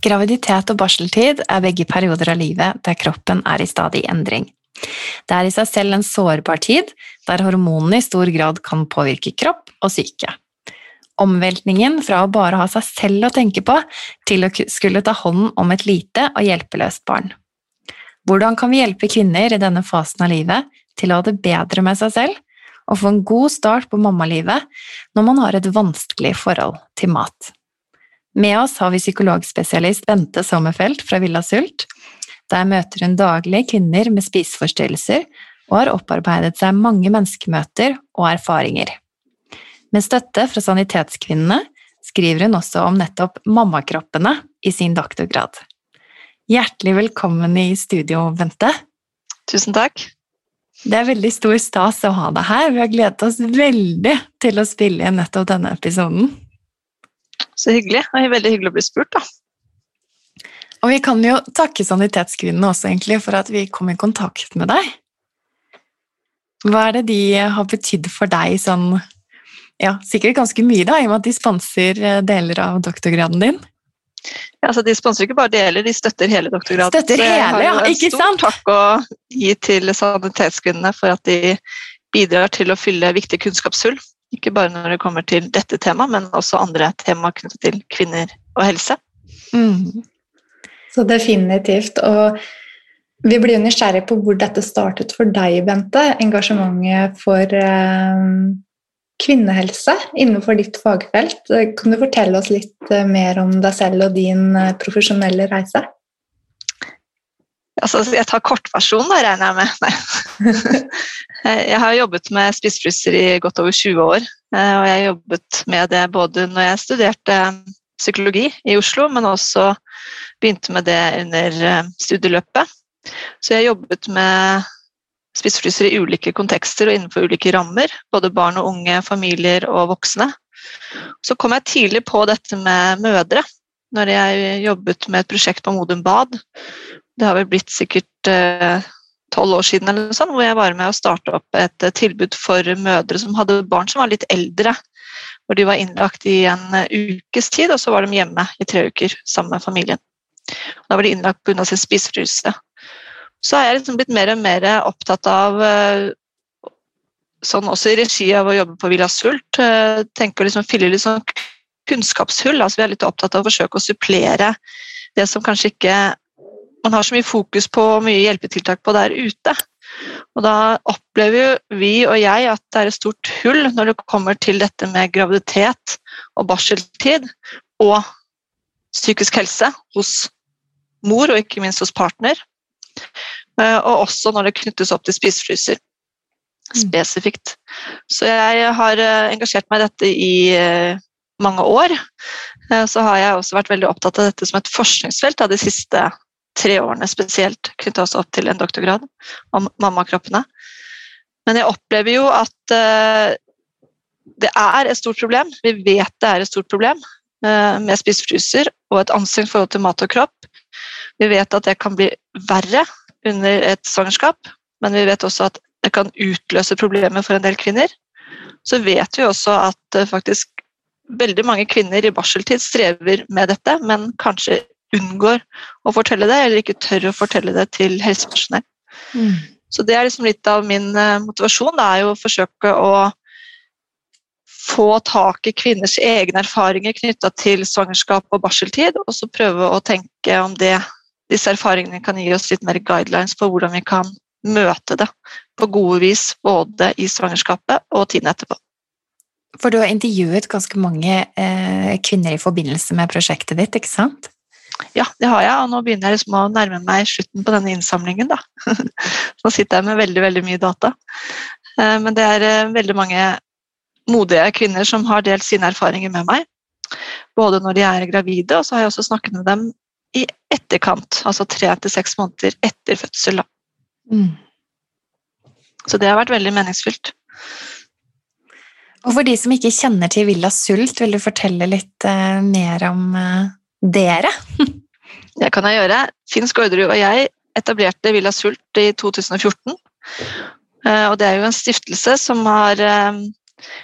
Graviditet og barseltid er begge perioder av livet der kroppen er i stadig endring. Det er i seg selv en sårbar tid, der hormonene i stor grad kan påvirke kropp og syke. Omveltningen fra å bare ha seg selv å tenke på, til å skulle ta hånden om et lite og hjelpeløst barn. Hvordan kan vi hjelpe kvinner i denne fasen av livet til å ha det bedre med seg selv, og få en god start på mammalivet når man har et vanskelig forhold til mat? Med oss har vi psykologspesialist Bente Sommerfelt fra Villa Sult. Der møter hun daglig kvinner med spiseforstyrrelser og har opparbeidet seg mange menneskemøter og erfaringer. Med støtte fra Sanitetskvinnene skriver hun også om nettopp mammakroppene i sin doktorgrad. Hjertelig velkommen i studio, Bente. Tusen takk. Det er veldig stor stas å ha deg her. Vi har gledet oss veldig til å spille inn nettopp denne episoden. Så hyggelig. Det er veldig hyggelig å bli spurt, da. Og vi kan jo takke Sanitetskvinnene også egentlig for at vi kom i kontakt med deg. Hva er det de har betydd for deg sånn Ja, sikkert ganske mye, da, i og med at de sponser eh, deler av doktorgraden din? Ja, altså De sponser ikke bare deler, de støtter hele doktorgraden. Støtter hele, ja, ikke sant? Så jeg har en stor takk å gi til Sanitetskvinnene for at de bidrar til å fylle viktige kunnskapshull ikke bare når det kommer til dette temaet, men også andre temaer knyttet til kvinner og helse. Mm. Så definitivt. Og vi blir jo nysgjerrig på hvor dette startet for deg, Bente. Engasjementet for eh, kvinnehelse innenfor ditt fagfelt. Kan du fortelle oss litt eh, mer om deg selv og din eh, profesjonelle reise? Altså, jeg tar kortversjonen, da, regner jeg med. jeg har jobbet med spisefrysser i godt over 20 år. Eh, og jeg jobbet med det både når jeg studerte psykologi i Oslo, men også begynte med det under eh, studieløpet. Så jeg har jobbet med spisefrysser i ulike kontekster og innenfor ulike rammer. Både barn og unge, familier og voksne. Så kom jeg tidlig på dette med mødre når jeg jobbet med et prosjekt på Modum Bad det har vel blitt sikkert eh, tolv år siden, eller noe sånt, hvor jeg var med å starte opp et eh, tilbud for mødre som hadde barn som var litt eldre. Hvor de var innlagt i en eh, ukes tid, og så var de hjemme i tre uker sammen med familien. Da var de innlagt pga. sin spiseforstyrrelse. Så har jeg liksom blitt mer og mer opptatt av sånn også i regi av å jobbe på Villa Sult, tenke å liksom fylle litt sånn kunnskapshull. altså Vi er litt opptatt av å forsøke å supplere det som kanskje ikke man har så mye fokus på og mye hjelpetiltak på der ute. Og da opplever vi og jeg at det er et stort hull når det kommer til dette med graviditet og barseltid og psykisk helse hos mor, og ikke minst hos partner. Eh, og også når det knyttes opp til spisefryser mm. spesifikt. Så jeg har eh, engasjert meg i dette i eh, mange år. Så har jeg også vært veldig opptatt av dette som et forskningsfelt de siste tre årene spesielt knytta oss opp til en doktorgrad om mammakroppene. Men jeg opplever jo at uh, det er et stort problem. Vi vet det er et stort problem uh, med spiseforstyrrelser og et anstrengt forhold til mat og kropp. Vi vet at det kan bli verre under et svangerskap, men vi vet også at det kan utløse problemer for en del kvinner. Så vet vi også at uh, faktisk veldig mange kvinner i barseltid strever med dette, men kanskje unngår å fortelle det, eller ikke tør å fortelle det til helsepersonell. Mm. Så det er liksom litt av min uh, motivasjon, det er jo å forsøke å få tak i kvinners egne erfaringer knytta til svangerskap og barseltid, og så prøve å tenke om det, disse erfaringene kan gi oss litt mer guidelines på hvordan vi kan møte det på gode vis både i svangerskapet og tiden etterpå. For du har intervjuet ganske mange eh, kvinner i forbindelse med prosjektet ditt, ikke sant? Ja, det har jeg, og nå begynner jeg liksom å nærme meg slutten på denne innsamlingen. Da. nå sitter jeg med veldig, veldig mye data. Eh, men det er eh, veldig mange modige kvinner som har delt sine erfaringer med meg. Både når de er gravide, og så har jeg også snakket med dem i etterkant, altså tre til seks måneder etter fødsel. Mm. Så det har vært veldig meningsfylt. Og for de som ikke kjenner til Villa Sult, vil du fortelle litt uh, mer om dere? det kan jeg gjøre. Finn Skårderud og jeg etablerte Villa Sult i 2014. Uh, og det er jo en stiftelse som har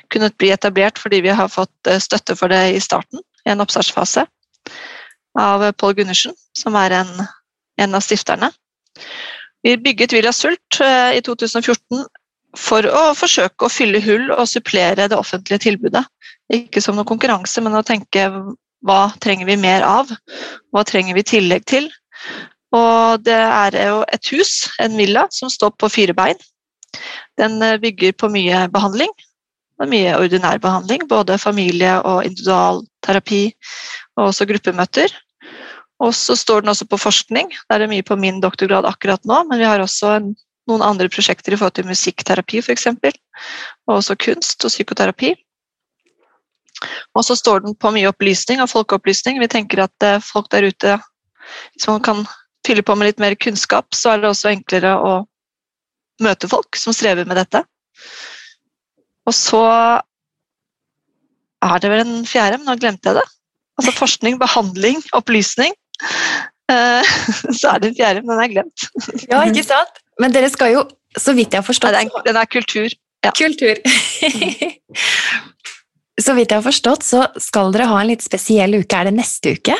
kunnet bli etablert fordi vi har fått støtte for det i starten, i en oppstartsfase, av Pål Gundersen, som er en, en av stifterne. Vi bygget Villa Sult i 2014 for å forsøke å fylle hull og supplere det offentlige tilbudet. Ikke som noen konkurranse, men å tenke hva trenger vi mer av? Hva trenger vi tillegg til? Og det er jo et hus, en villa, som står på fire bein. Den eh, bygger på mye behandling. og Mye ordinær behandling, både familie- og individualterapi og også gruppemøter. Og så står den også på forskning. Der er det mye på min doktorgrad akkurat nå, men vi har også en noen andre prosjekter i forhold til musikkterapi f.eks. Og også kunst og psykoterapi. Og så står den på mye opplysning og folkeopplysning. Vi tenker at eh, folk der ute, hvis man kan fylle på med litt mer kunnskap, så er det også enklere å møte folk som strever med dette. Og så er det vel en fjerde, men nå glemte jeg det. Altså forskning, behandling, opplysning. Eh, så er det en fjerde, men den er glemt. Ja, ikke sant? Men dere skal jo, så vidt jeg har forstått Den er kultur. Ja. Kultur. så vidt jeg har forstått, så skal dere ha en litt spesiell uke. Er det neste uke?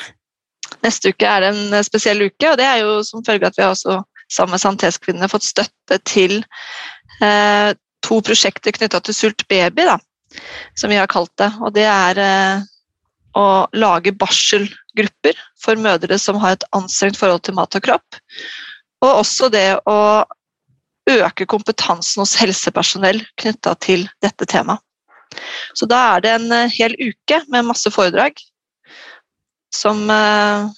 Neste uke er det en eh, spesiell uke, og det er jo som følge av at vi har også sammen med Santeskvinnene fått støtte til eh, to prosjekter knytta til Sult baby, da, som vi har kalt det. Og det er eh, å lage barselgrupper for mødre som har et anstrengt forhold til mat og kropp. Og også det å øke kompetansen hos helsepersonell knytta til dette temaet. Så da er det en eh, hel uke med masse foredrag som eh,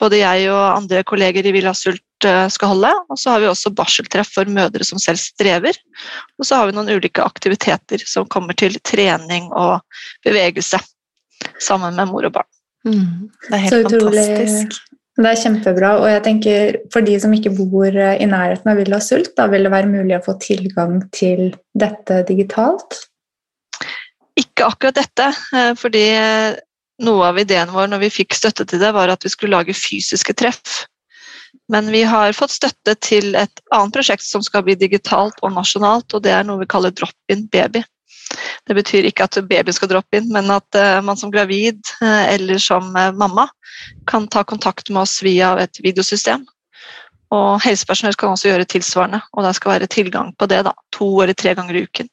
både jeg og andre kolleger i Villa Sult eh, skal holde. Og så har vi også barseltreff for mødre som selv strever. Og så har vi noen ulike aktiviteter som kommer til trening og bevegelse sammen med mor og barn. Mm, det er helt fantastisk. Det er kjempebra. Og jeg tenker for de som ikke bor i nærheten av Villa Sult, da vil det være mulig å få tilgang til dette digitalt? Ikke akkurat dette, eh, fordi eh, noe av ideen vår når vi fikk støtte til det, var at vi skulle lage fysiske treff. Men vi har fått støtte til et annet prosjekt som skal bli digitalt og nasjonalt, og det er noe vi kaller Drop-in baby. Det betyr ikke at babyen skal droppe inn, men at uh, man som gravid eller som mamma kan ta kontakt med oss via et videosystem. Og helsepersonell kan også gjøre tilsvarende, og det skal være tilgang på det da, to eller tre ganger i uken.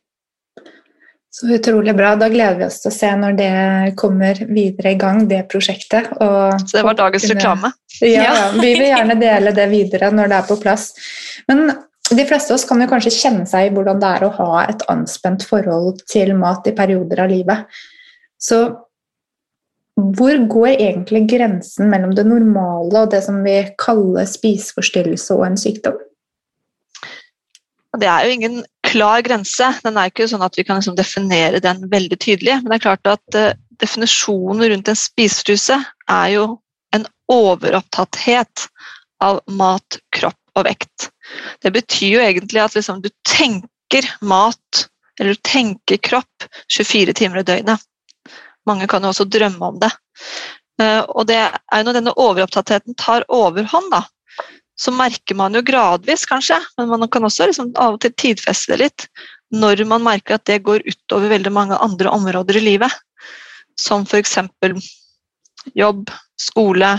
Så utrolig bra. Da gleder vi oss til å se når det kommer videre i gang, det prosjektet. Så det var dagens kunne... reklame? Ja, ja, vi vil gjerne dele det videre når det er på plass. Men de fleste av oss kan jo kanskje kjenne seg i hvordan det er å ha et anspent forhold til mat i perioder av livet. Så hvor går egentlig grensen mellom det normale og det som vi kaller spiseforstyrrelse og en sykdom? Det er jo ingen klar grense. Den er ikke sånn at vi kan liksom definere den veldig tydelig. Men det er klart at uh, definisjonen rundt en spiseforstyrrelse er jo en overopptatthet av mat, kropp og vekt. Det betyr jo egentlig at liksom, du tenker mat eller du tenker kropp 24 timer i døgnet. Mange kan jo også drømme om det. Eh, og det er jo når denne overopptattheten tar overhånd, da, så merker man jo gradvis, kanskje, men man kan også liksom av og til tidfeste det litt, når man merker at det går utover veldig mange andre områder i livet. Som f.eks. jobb, skole,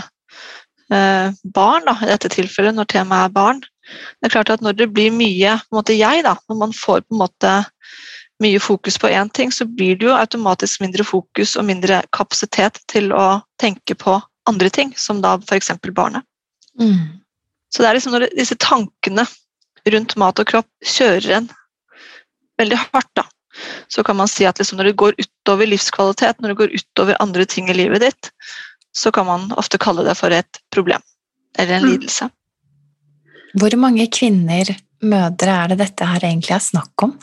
eh, barn, da, i dette tilfellet, når temaet er barn. Det er klart at Når det blir mye på en måte jeg, da, når man får på en måte mye fokus på én ting, så blir det jo automatisk mindre fokus og mindre kapasitet til å tenke på andre ting, som da f.eks. barnet. Mm. Så det er liksom når disse tankene rundt mat og kropp kjører en veldig hardt, da, så kan man si at liksom når det går utover livskvalitet, når det går utover andre ting i livet ditt, så kan man ofte kalle det for et problem eller en mm. lidelse. Hvor mange kvinner, mødre, er det dette her egentlig er snakk om?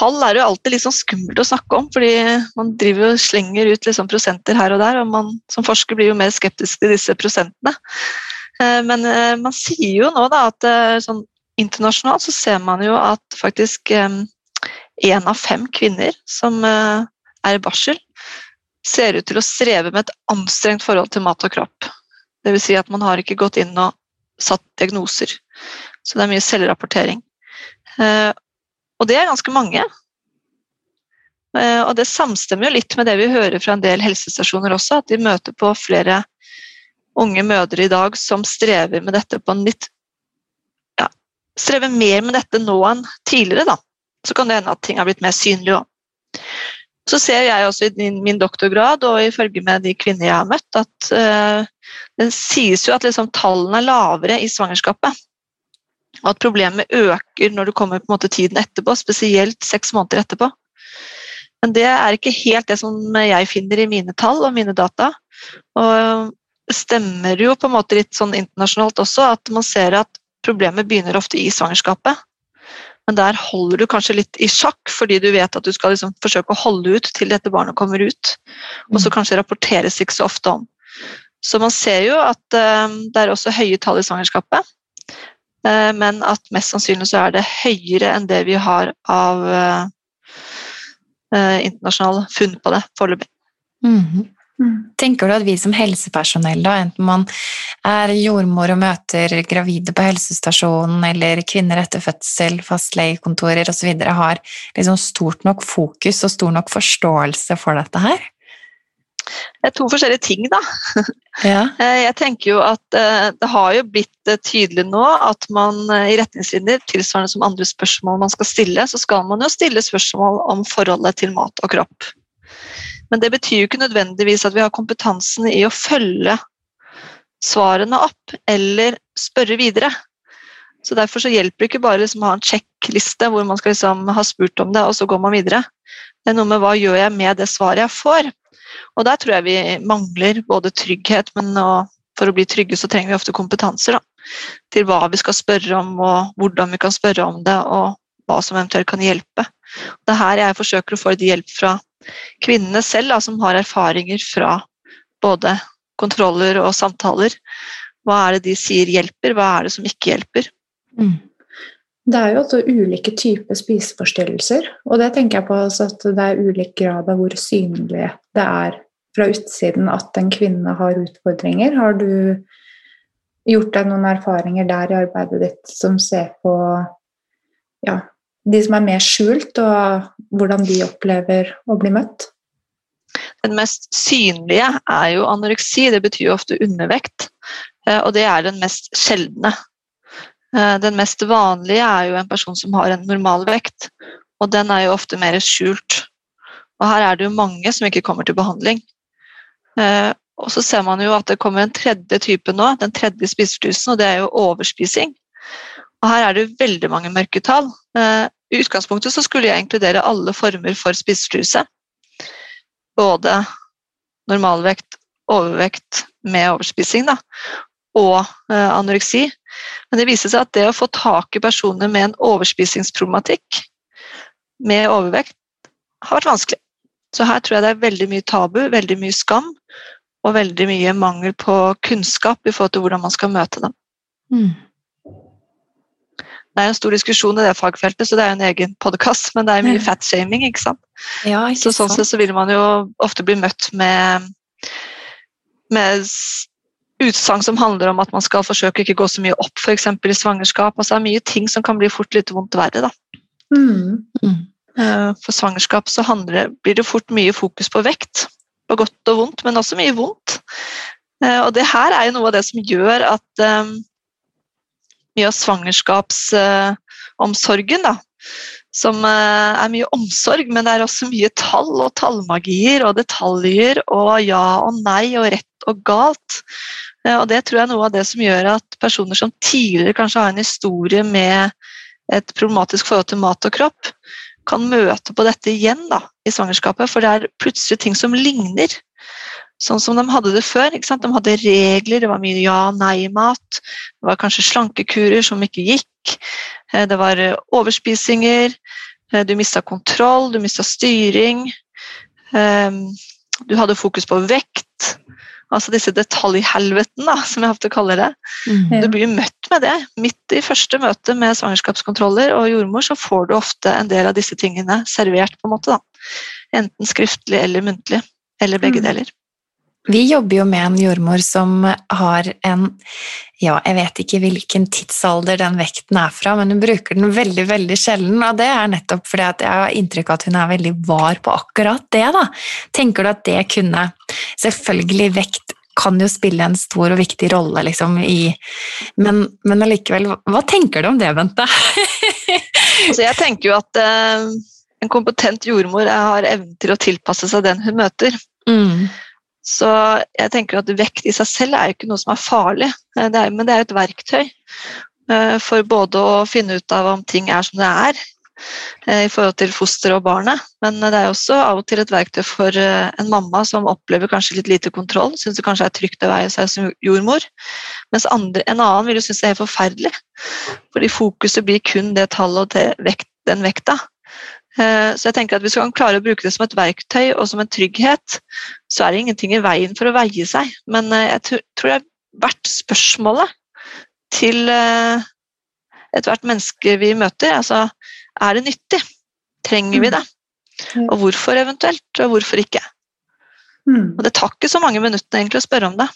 tall er jo alltid litt sånn skummelt å snakke om, fordi man driver og slenger ut liksom prosenter her og der, og man som forsker blir jo mer skeptisk til disse prosentene. Eh, men eh, man sier jo nå da at eh, sånn internasjonalt så ser man jo at faktisk én av fem kvinner som er i barsel, ser ut til å streve med et anstrengt forhold til mat og kropp. Dvs. Si at man har ikke gått inn og satt diagnoser. Så det er mye selvrapportering. Og det er ganske mange. Og det samstemmer jo litt med det vi hører fra en del helsestasjoner også, at de møter på flere unge mødre i dag som strever med dette på en litt ja, strever mer med dette nå enn tidligere, da. Så kan det hende at ting har blitt mer synlige òg. Så ser jeg også i min doktorgrad og ifølge med de kvinner jeg har møtt, at uh, det sies jo at liksom, tallene er lavere i svangerskapet og at problemet øker når du kommer på en måte tiden etterpå, spesielt seks måneder etterpå. Men det er ikke helt det som jeg finner i mine tall og mine data. Og stemmer jo på en måte litt sånn internasjonalt også at man ser at problemet begynner ofte i svangerskapet. Men der holder du kanskje litt i sjakk, fordi du vet at du skal liksom forsøke å holde ut til dette barnet kommer ut. Og så mm. kanskje rapporteres ikke så ofte om. Så man ser jo at uh, det er også høye tall i svangerskapet. Eh, men at mest sannsynlig så er det høyere enn det vi har av uh, internasjonale funn på det foreløpig. Mm. Mm. Tenker du at vi som helsepersonell, da, enten man er jordmor og møter gravide på helsestasjonen, eller kvinner etter fødsel, fastlegekontorer osv., har liksom stort nok fokus og stor nok forståelse for dette her? Det er to forskjellige ting, da. Ja. Eh, jeg tenker jo at eh, det har jo blitt eh, tydelig nå at man i retningslinjer, tilsvarende som andre spørsmål man skal stille, så skal man jo stille spørsmål om forholdet til mat og kropp. Men det betyr jo ikke nødvendigvis at vi har kompetansen i å følge svarene opp eller spørre videre. Så Derfor så hjelper det ikke bare liksom å ha en sjekkliste hvor man skal liksom ha spurt om det, og så går man videre. Det er noe med hva gjør jeg med det svaret jeg får. Og der tror jeg vi mangler både trygghet, men for å bli trygge så trenger vi ofte kompetanser da, til hva vi skal spørre om, og hvordan vi kan spørre om det, og hva som eventuelt kan hjelpe. Det er her jeg forsøker å få litt hjelp fra kvinnene selv, da, som har erfaringer fra både kontroller og samtaler. Hva er det de sier hjelper, hva er det som ikke hjelper? Mm. Det er jo også ulike typer spiseforstyrrelser, og det tenker jeg på at det er ulik grad av hvor synlig det er fra utsiden at en kvinne har utfordringer. Har du gjort deg noen erfaringer der i arbeidet ditt som ser på ja, de som er mer skjult, og hvordan de opplever å bli møtt? Den mest synlige er jo anoreksi, det betyr jo ofte undervekt. Eh, og det er den mest sjeldne. Eh, den mest vanlige er jo en person som har en normalvekt, og den er jo ofte mer skjult. Og her er det jo mange som ikke kommer til behandling. Eh, og så ser man jo at det kommer en tredje type nå, den tredje spiseforstyrrelsen, og det er jo overspising. Og her er det veldig mange mørketall. Eh, I utgangspunktet så skulle jeg inkludere alle former for spiseforstyrrelse. Både normalvekt, overvekt med overspising, da, og anoreksi. Men det viser seg at det å få tak i personer med en overspisingsproblematikk, med overvekt, har vært vanskelig. Så her tror jeg det er veldig mye tabu, veldig mye skam og veldig mye mangel på kunnskap i forhold til hvordan man skal møte dem. Mm. Det er en stor diskusjon i det fagfeltet, så det er jo en egen podkast, men det er mye fatshaming, ikke sant. Ja, ikke så sånn sett så vil man jo ofte bli møtt med, med utsagn som handler om at man skal forsøke ikke gå så mye opp, f.eks. i svangerskap. Altså, det er mye ting som kan bli fort litt vondt verre. Da. Mm. Mm. Eh, for svangerskap så det, blir det fort mye fokus på vekt, på godt og vondt, men også mye vondt. Eh, og det her er jo noe av det som gjør at um, mye av svangerskapsomsorgen, da. som uh, er mye omsorg, men det er også mye tall og tallmagier og detaljer og ja og nei og rett og galt. Uh, og det tror jeg er noe av det som gjør at personer som tidligere kanskje har en historie med et problematisk forhold til mat og kropp, kan møte på dette igjen da, i svangerskapet. For det er plutselig ting som ligner. Sånn som de hadde det før. De hadde regler, det var mye ja-nei-mat. Det var kanskje slankekurer som ikke gikk. Eh, det var eh, overspisinger. Eh, du mista kontroll, du mista styring. Du hadde fokus på vekt. Altså disse detaljhelvetene, som jeg ofte kaller det. Mm. Du blir møtt med det. Midt i første møte med svangerskapskontroller og jordmor, så får du ofte en del av disse tingene servert, på en måte. da. Enten skriftlig eller muntlig. Eller begge Mm. deler. Vi jobber jo med en jordmor som har en Ja, jeg vet ikke hvilken tidsalder den vekten er fra, men hun bruker den veldig, veldig sjelden, og det er nettopp fordi at jeg har inntrykk av at hun er veldig var på akkurat det, da. Tenker du at det kunne Selvfølgelig, vekt kan jo spille en stor og viktig rolle, liksom, i Men, men allikevel, hva tenker du om det, Bente? Altså, jeg tenker jo at eh, en kompetent jordmor har evnen til å tilpasse seg den hun møter. Mm. Så jeg tenker at vekt i seg selv er jo ikke noe som er farlig, eh, det er, men det er et verktøy eh, for både å finne ut av om ting er som det er eh, i forhold til fosteret og barnet, men det er også av og til et verktøy for en mamma som opplever kanskje litt lite kontroll, syns det kanskje er trygt å veie seg som jordmor, mens andre, en annen vil jo synes det er helt forferdelig, fordi fokuset blir kun det tallet og det vekt, den vekta. Eh, Så jeg tenker at Hvis man kan klare å bruke det som et verktøy og som en trygghet, så er det ingenting i veien for å veie seg. Men eh, jeg tror det er verdt spørsmålet til eh, ethvert menneske vi møter. Altså, er det nyttig? Trenger vi det? Mm. Og hvorfor eventuelt, og hvorfor ikke? Mm. Og Det tar ikke så mange minuttene egentlig å spørre om det.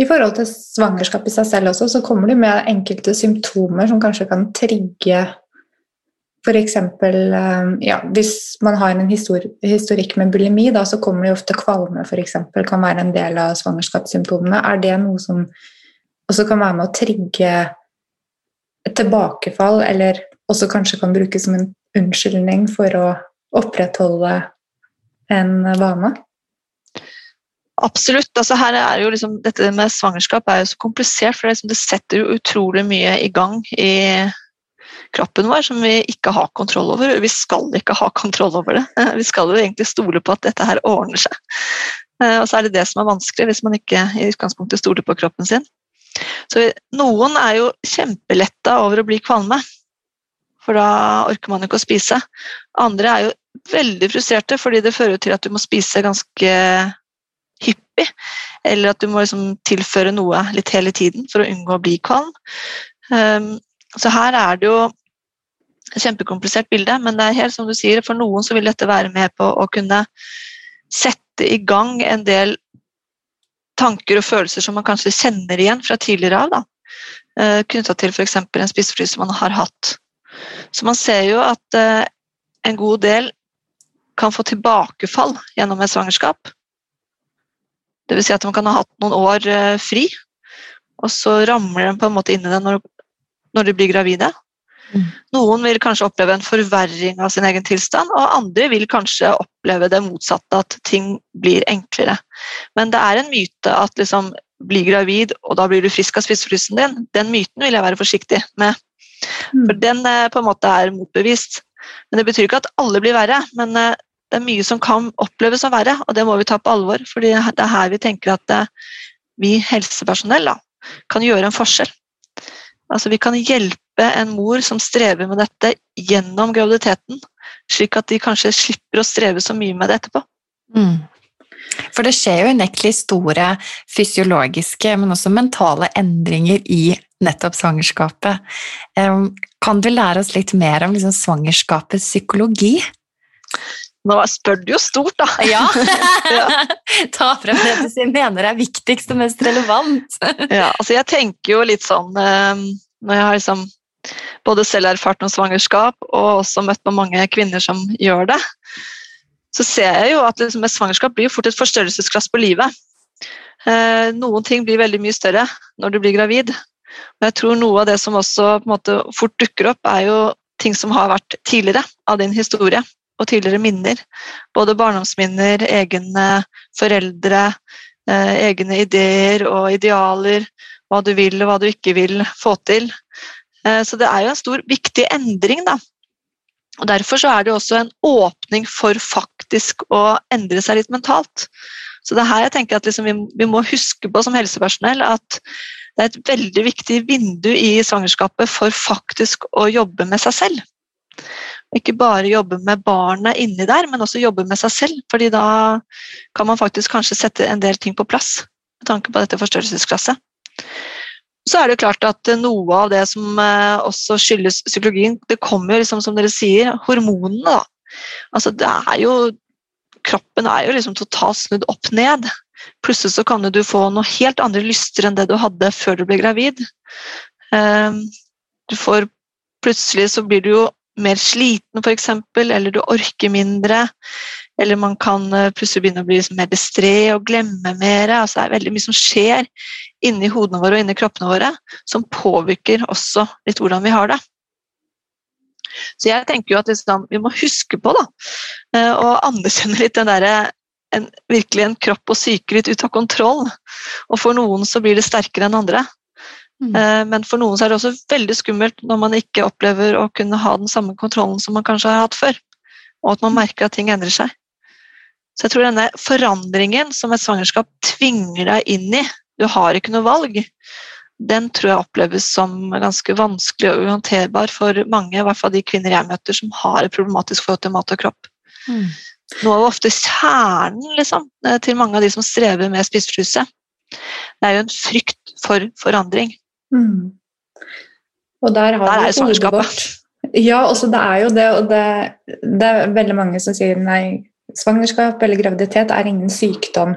I forhold til svangerskap i seg selv også, så kommer det med enkelte symptomer som kanskje kan trigge f.eks. Ja, hvis man har en historikk med bulimi, da, så kommer det ofte kvalme eksempel, kan være en del av svangerskapssymptomene. Er det noe som også kan være med å trigge et tilbakefall, eller også kanskje kan brukes som en unnskyldning for å opprettholde en vane? Absolutt. altså her er jo liksom, Dette med svangerskap er jo så komplisert, for det, liksom, det setter jo utrolig mye i gang i kroppen vår som vi ikke har kontroll over. Vi skal ikke ha kontroll over det. Vi skal jo egentlig stole på at dette her ordner seg. Eh, Og så er det det som er vanskelig, hvis man ikke i utgangspunktet stoler på kroppen sin. Så Noen er jo kjempeletta over å bli kvalme, for da orker man ikke å spise. Andre er jo veldig frustrerte fordi det fører til at du må spise ganske hyppig, eller at du må liksom tilføre noe litt hele tiden for å unngå å bli kvalm. Um, så her er det jo kjempekomplisert bilde, men det er helt som du sier, for noen så vil dette være med på å kunne sette i gang en del tanker og følelser som man kanskje kjenner igjen fra tidligere av, da. Uh, Knytta til f.eks. en spiseforstyrrelse man har hatt. Så man ser jo at eh, en god del kan få tilbakefall gjennom et svangerskap. Vil si at man kan ha hatt noen år eh, fri, og så ramler de på en måte inn i det når de blir gravide. Mm. Noen vil kanskje oppleve en forverring av sin egen tilstand, og andre vil kanskje oppleve det motsatte, at ting blir enklere. Men det er en myte at liksom bli gravid, og da blir du frisk av spiseforstyrrelsen din. Den myten vil jeg være forsiktig med. For den eh, på en måte er motbevist. Men Det betyr ikke at alle blir verre, men eh, det er mye som kan oppleves som verre, og det må vi ta på alvor. For det er her vi tenker at eh, vi helsepersonell da, kan gjøre en forskjell. Altså Vi kan hjelpe en mor som strever med dette gjennom graviditeten, slik at de kanskje slipper å streve så mye med det etterpå. Mm. For det skjer jo unektelig store fysiologiske, men også mentale endringer i nettopp svangerskapet. Kan du lære oss litt mer om liksom svangerskapets psykologi? Nå spør du jo stort, da. Ja! Ja. Ta frem det du sier- mener er viktigst og mest relevant. Ja, altså jeg tenker jo litt sånn Når jeg har liksom både selv erfart noen svangerskap og også møtt på mange kvinner som gjør det, så ser jeg jo at liksom et svangerskap blir jo fort et forstørrelsesglass på livet. Eh, noen ting blir veldig mye større når du blir gravid. Men jeg tror noe av det som også måte fort dukker opp, er jo ting som har vært tidligere av din historie og tidligere minner. Både barndomsminner, egne foreldre, eh, egne ideer og idealer, hva du vil og hva du ikke vil få til. Eh, så det er jo en stor, viktig endring, da. Og Derfor så er det jo også en åpning for faktisk å endre seg litt mentalt. Så det er her jeg tenker at liksom vi, må huske på som helsepersonell at det er et veldig viktig vindu i svangerskapet for faktisk å jobbe med seg selv. Ikke bare jobbe med barnet inni der, men også jobbe med seg selv. fordi da kan man faktisk kanskje sette en del ting på plass med tanke på dette forstørrelsesglasset. Så er det klart at noe av det som eh, også skyldes psykologien, det kommer liksom, som dere sier, hormonene. da. Altså det er jo Kroppen er jo liksom totalt snudd opp ned. Plutselig så kan du få noe helt andre lyster enn det du hadde før du ble gravid. Ehm, du får Plutselig så blir du jo mer sliten, f.eks., eller du orker mindre. Eller man kan eh, plutselig begynne å bli mer distré og glemme mer. Altså det er veldig mye som skjer inni hodene våre og inni kroppene våre som påvirker også litt hvordan vi har det. Så jeg tenker jo at liksom, vi må huske på da, eh, å anerkjenne litt den derre en, virkelig en kropp og syke litt ut av kontroll. Og for noen så blir det sterkere enn andre. Mm. Eh, men for noen så er det også veldig skummelt når man ikke opplever å kunne ha den samme kontrollen som man kanskje har hatt før, og at man merker at ting endrer seg. Så jeg tror denne forandringen som et svangerskap tvinger deg inn i, du har ikke noe valg, den tror jeg oppleves som ganske vanskelig og uhåndterbar for mange, i hvert fall de kvinner jeg møter som har et problematisk forhold til mat og kropp. Mm. Nå er jo ofte kjernen liksom, eh, til mange av de som strever med spiseforstyrrelse. Det er jo en frykt for forandring. Mm. Og der har der er hodet vårt. Ja, også det er jo det, og det, det, er veldig mange som sier nei, svangerskap eller graviditet er ingen sykdom.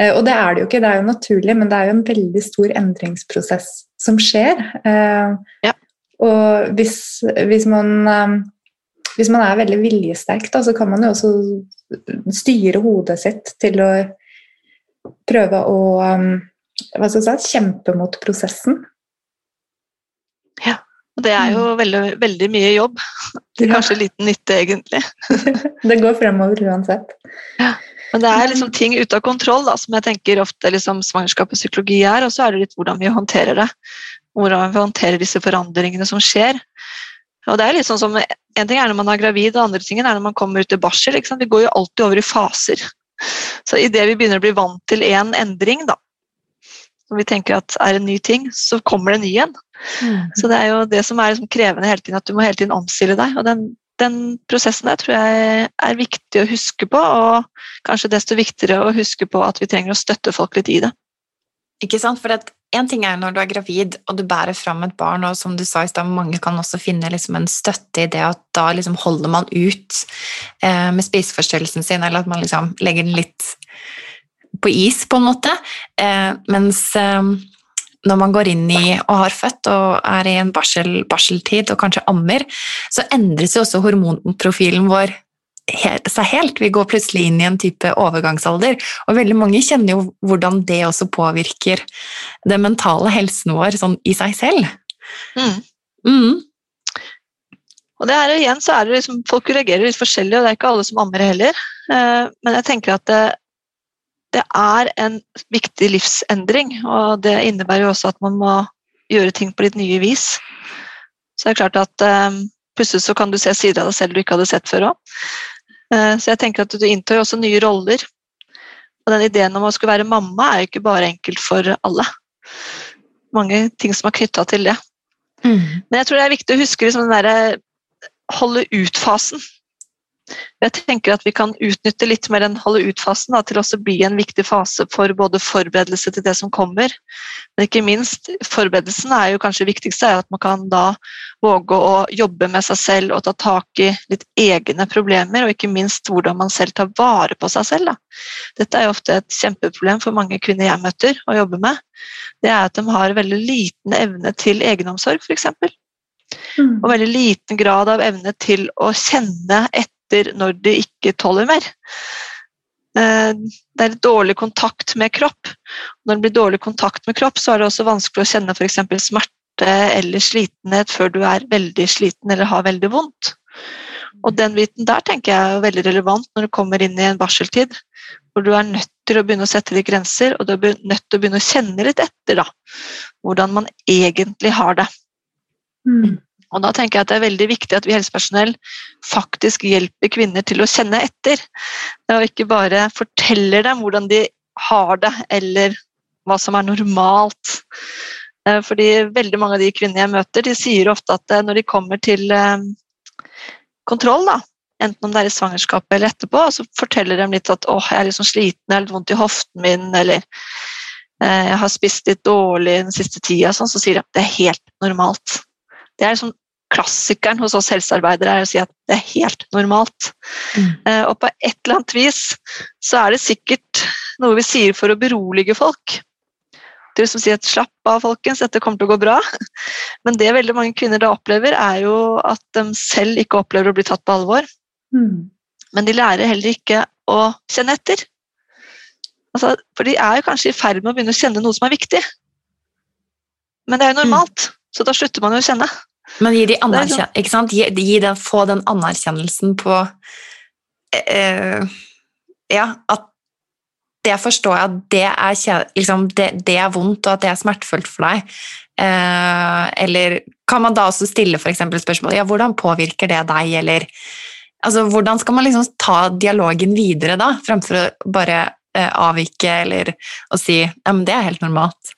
Eh, og det er det jo ikke, det er jo naturlig, men det er jo en veldig stor endringsprosess som skjer. Eh, ja. Og hvis, hvis, man, eh, hvis man er veldig viljesterk, da, så kan man jo også styre hodet sitt til å prøve å hva skal jeg si, kjempe mot prosessen. Ja, og det er jo mm. veldig, veldig mye jobb. Kanskje liten nytte, egentlig. det går fremover uansett. Ja. Men det er liksom ting ute av kontroll, da, som jeg tenker ofte liksom svangerskap og psykologi er, og så er det litt hvordan vi håndterer det. Hvordan vi håndterer disse forandringene som skjer. Og det er litt sånn som, En ting er når man er gravid, og andre ting er når man kommer ut i barsel. Vi går jo alltid over i faser. Så idet vi begynner å bli vant til én en endring, da, som vi tenker at er en ny ting, så kommer det en ny en. Mm. Så det er jo det som er liksom krevende hele tiden, at du må hele tiden omstille deg. og den, den prosessen der tror jeg er viktig å huske på, og kanskje desto viktigere å huske på at vi trenger å støtte folk litt i det. Ikke sant? For en ting er når du er gravid og du bærer fram et barn, og som du sa i stad, mange kan også finne liksom en støtte i det at da liksom holder man ut eh, med spiseforstyrrelsen sin, eller at man liksom legger den litt på is, på en måte. Eh, mens eh, når man går inn i og har født og er i en barsel, barseltid og kanskje ammer, så endres jo også hormonprofilen vår seg helt. Vi går plutselig inn i en type overgangsalder, og veldig mange kjenner jo hvordan det også påvirker den mentale helsen vår sånn i seg selv. Mm. Mm. Og det her igjen så er det liksom, Folk reagerer litt forskjellig, og det er ikke alle som ammer heller. Eh, men jeg tenker at det, er en viktig livsendring, og det innebærer jo også at man må gjøre ting på litt nye vis. Så det er klart at um, plutselig så kan du se sider av deg selv du ikke hadde sett før òg. Eh, så jeg tenker at du inntar også nye roller. Og den ideen om å skulle være mamma er jo ikke bare enkelt for alle. Mange ting som er knytta til det. Mm. Men jeg tror det er viktig å huske liksom den derre holde ut-fasen. Jeg tenker at vi kan utnytte litt mer den holde ut-fasen til også bli en viktig fase for både forberedelse til det som kommer, men ikke minst forberedelsen er jo kanskje viktigste er at man kan da våge å jobbe med seg selv og ta tak i litt egne problemer, og ikke minst hvordan man selv tar vare på seg selv. Da. Dette er jo ofte et kjempeproblem for mange kvinner jeg møter og jobber med. Det er at de har veldig liten evne til egenomsorg, f.eks. Mm. Og veldig liten grad av evne til å kjenne etter etter når de ikke tåler mer. Eh, det er dårlig kontakt med kropp. Når det blir dårlig kontakt med kropp, så er det også vanskelig å kjenne f.eks. smerte eller slitenhet før du er veldig sliten eller har veldig vondt. Og den biten der tenker jeg er veldig relevant når du kommer inn i en barseltid, hvor du er nødt til å begynne å sette litt grenser, og du er nødt til å begynne å kjenne litt etter da, hvordan man egentlig har det. Mm. Og da tenker jeg at Det er veldig viktig at vi helsepersonell faktisk hjelper kvinner til å kjenne etter. Og ikke bare forteller dem hvordan de har det, eller hva som er normalt. Eh, fordi veldig mange av de kvinnene jeg møter, de sier ofte at eh, når de kommer til, eh, kontroll, da, enten om det er i svangerskapet eller etterpå, så forteller de litt at åh, jeg er litt sånn sliten, jeg har litt vondt i hoften min, eller jeg har spist litt dårlig den siste tida, sånn, så sier de at det er helt normalt. Det er liksom klassikeren hos oss helsearbeidere er å si at det er helt normalt. Mm. Eh, og på et eller annet vis så er det sikkert noe vi sier for å berolige folk. Til å si at slapp av, folkens, dette kommer til å gå bra. Men det veldig mange kvinner da opplever, er jo at de selv ikke opplever å bli tatt på alvor. Mm. Men de lærer heller ikke å kjenne etter. Altså, for de er jo kanskje i ferd med å begynne å kjenne noe som er viktig. Men det er jo normalt, mm. så da slutter man jo å kjenne. Men gi de anerkjen ikke sant? Gi, gi den, få den anerkjennelsen på eh, Ja, at det forstår jeg at det er, liksom, det, det er, vondt, og at det er smertefullt for deg. Eh, eller kan man da også stille for spørsmål ja, hvordan påvirker det deg, eller altså, Hvordan skal man liksom ta dialogen videre da, fremfor å bare eh, avvike eller å si ja, men det er helt normalt?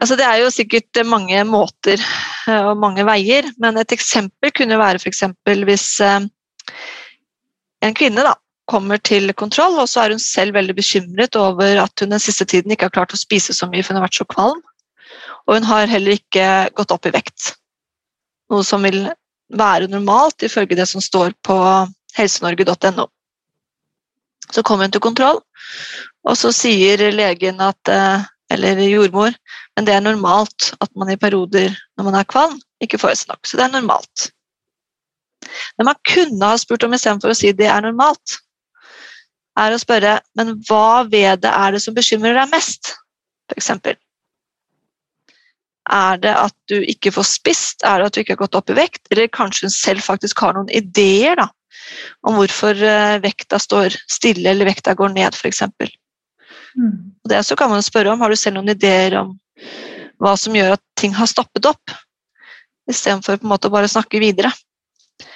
Altså, det er jo sikkert mange måter eh, og mange veier, men et eksempel kunne være f.eks. hvis eh, en kvinne da, kommer til kontroll, og så er hun selv veldig bekymret over at hun den siste tiden ikke har klart å spise så mye, for hun har vært så kvalm. Og hun har heller ikke gått opp i vekt. Noe som vil være normalt ifølge det som står på helsenorge.no. Så kommer hun til kontroll, og så sier legen at eh, eller jordmor, men det er normalt at man i perioder når man er kvalm, ikke får i seg nok. Så det er normalt. Det man kunne ha spurt om istedenfor å si det er normalt, er å spørre men hva ved det er det som bekymrer deg mest, f.eks. Er det at du ikke får spist, er det at du ikke har gått opp i vekt, eller kanskje hun selv faktisk har noen ideer da, om hvorfor eh, vekta står stille eller vekta går ned, f.eks. Mm. Og det så kan man spørre om har du selv noen ideer om hva som gjør at ting har stoppet opp, istedenfor på en måte å bare snakke videre.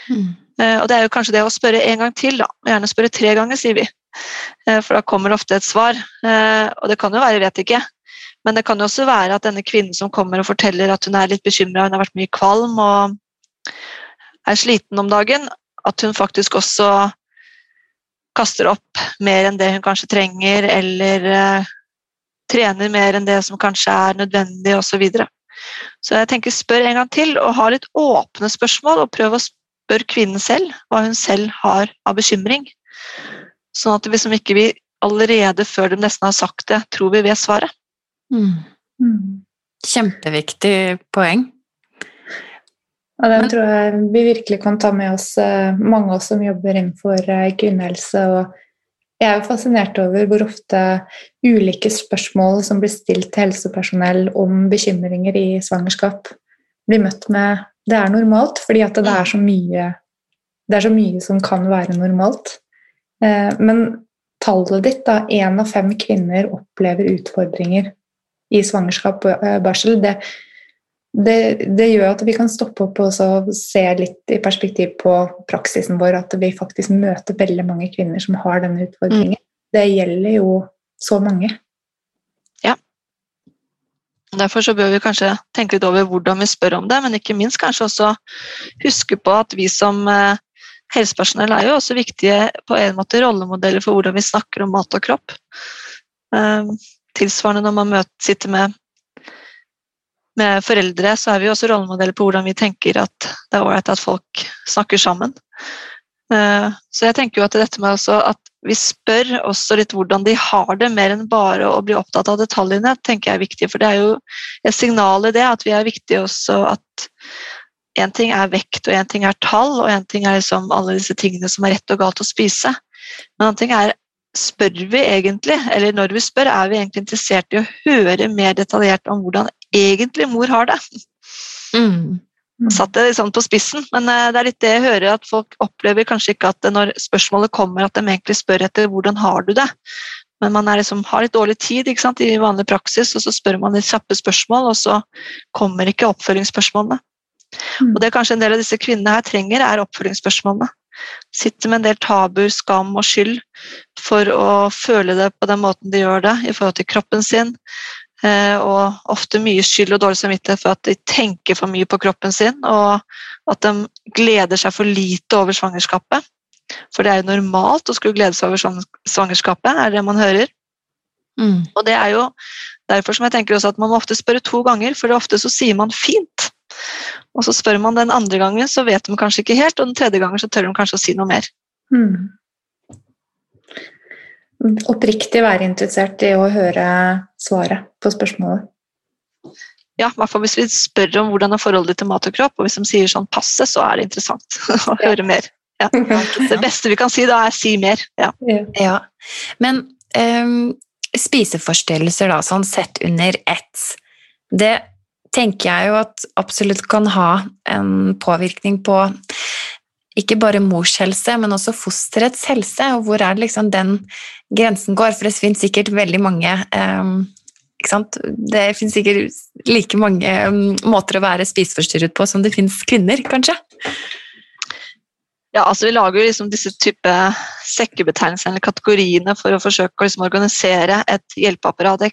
Mm. Eh, og det er jo kanskje det å spørre en gang til, da. gjerne spørre tre ganger, sier vi. Eh, for da kommer ofte et svar. Eh, og det kan jo være 'vet ikke', men det kan jo også være at denne kvinnen som kommer og forteller at hun er litt bekymra, hun har vært mye kvalm og er sliten om dagen, at hun faktisk også kaster opp mer enn det hun kanskje trenger, eller trener mer enn det som kanskje er nødvendig, osv. Så, videre. så jeg tenker spør en gang til, og ha litt åpne spørsmål, og prøv å spørre kvinnen selv hva hun selv har av bekymring. Sånn at hvis ikke vi allerede før de nesten har sagt det, tror vi vet svaret. Mm. Mm. Kjempeviktig poeng. Ja, den tror jeg vi virkelig kan ta med oss, eh, mange av oss som jobber innenfor eh, kvinnehelse. og jeg er jo fascinert over hvor ofte ulike spørsmål som blir stilt til helsepersonell om bekymringer i svangerskap, blir møtt med 'det er normalt', fordi at det er så mye, er så mye som kan være normalt. Eh, men tallet ditt, da, én av fem kvinner opplever utfordringer i svangerskap og barsel, det, det, det, gjør at vi kan stoppe opp og se litt i perspektiv på praksisen vår, at vi faktisk møter veldig mange kvinner som har denne utfordringen. Mm. Det gjelder jo så mange. Ja. Derfor så bør vi kanskje tenke litt over hvordan vi spør om det, men ikke minst kanskje også huske på at vi som eh, helsepersonell er jo også viktige på en måte rollemodeller for hvordan vi snakker om mat og kropp. Eh, tilsvarende når man møter, sitter med med foreldre så er vi også rollemodeller på hvordan vi tenker at det er ålreit at folk snakker sammen. Eh, så jeg tenker jo at dette med at vi spør også litt hvordan de har det, mer enn bare å bli opptatt av detaljene, tenker jeg er viktig. For det er jo et signal i det at vi er viktige også at én ting er vekt, og én ting er tall, og én ting er liksom alle disse tingene som er rett og galt å spise. Men en annen ting er spør vi egentlig, eller når vi spør, er vi egentlig interessert i å høre mer detaljert om hvordan egentlig mor har det. Mm. Mm. Satt det liksom på spissen, men eh, det er litt det jeg hører, at folk opplever kanskje ikke at når spørsmålet kommer, at de egentlig spør etter hvordan har du det. Men man liksom, har litt dårlig tid sant, i vanlig praksis, og så spør man litt kjappe spørsmål, og så kommer ikke oppfølgingsspørsmålene. Mm. Og det kanskje en del av disse kvinnene her trenger, er oppfølgingsspørsmålene. Sitter med en del tabuer, skam og skyld for å føle det på den måten de gjør det i forhold til kroppen sin, Eh, og ofte mye skyld og dårlig samvittighet for at de tenker for mye på kroppen sin, og at de gleder seg for lite over svangerskapet. For det er jo normalt å skulle glede seg over svangerskapet, er det man hører. Mm. Og det er jo derfor som jeg tenker også at man må ofte spørre to ganger, for ofte så sier man fint. Og så spør man den andre gangen, så vet de kanskje ikke helt, og den tredje gangen så tør de kanskje å si noe mer. Mm. Oppriktig være interessert i å høre svaret på spørsmålet. Ja, i hvert fall hvis vi spør om hvordan er forholdet ditt til mat og kropp, og hvis de sier sånn passe, så er det interessant å høre mer. Ja. Det beste vi kan si da, er si mer. Ja. ja. Men um, spiseforstyrrelser, da, sånn sett under ett, det tenker jeg jo at absolutt kan ha en påvirkning på ikke bare mors helse, men også fosterets helse. Og hvor er det liksom den grensen går? For det finnes sikkert veldig mange um, Det finnes sikkert like mange um, måter å være spiseforstyrret på som det finnes kvinner, kanskje? Ja, altså Vi lager liksom disse type sekkebetegnelsene eller kategoriene for å forsøke å liksom organisere et hjelpeapparat,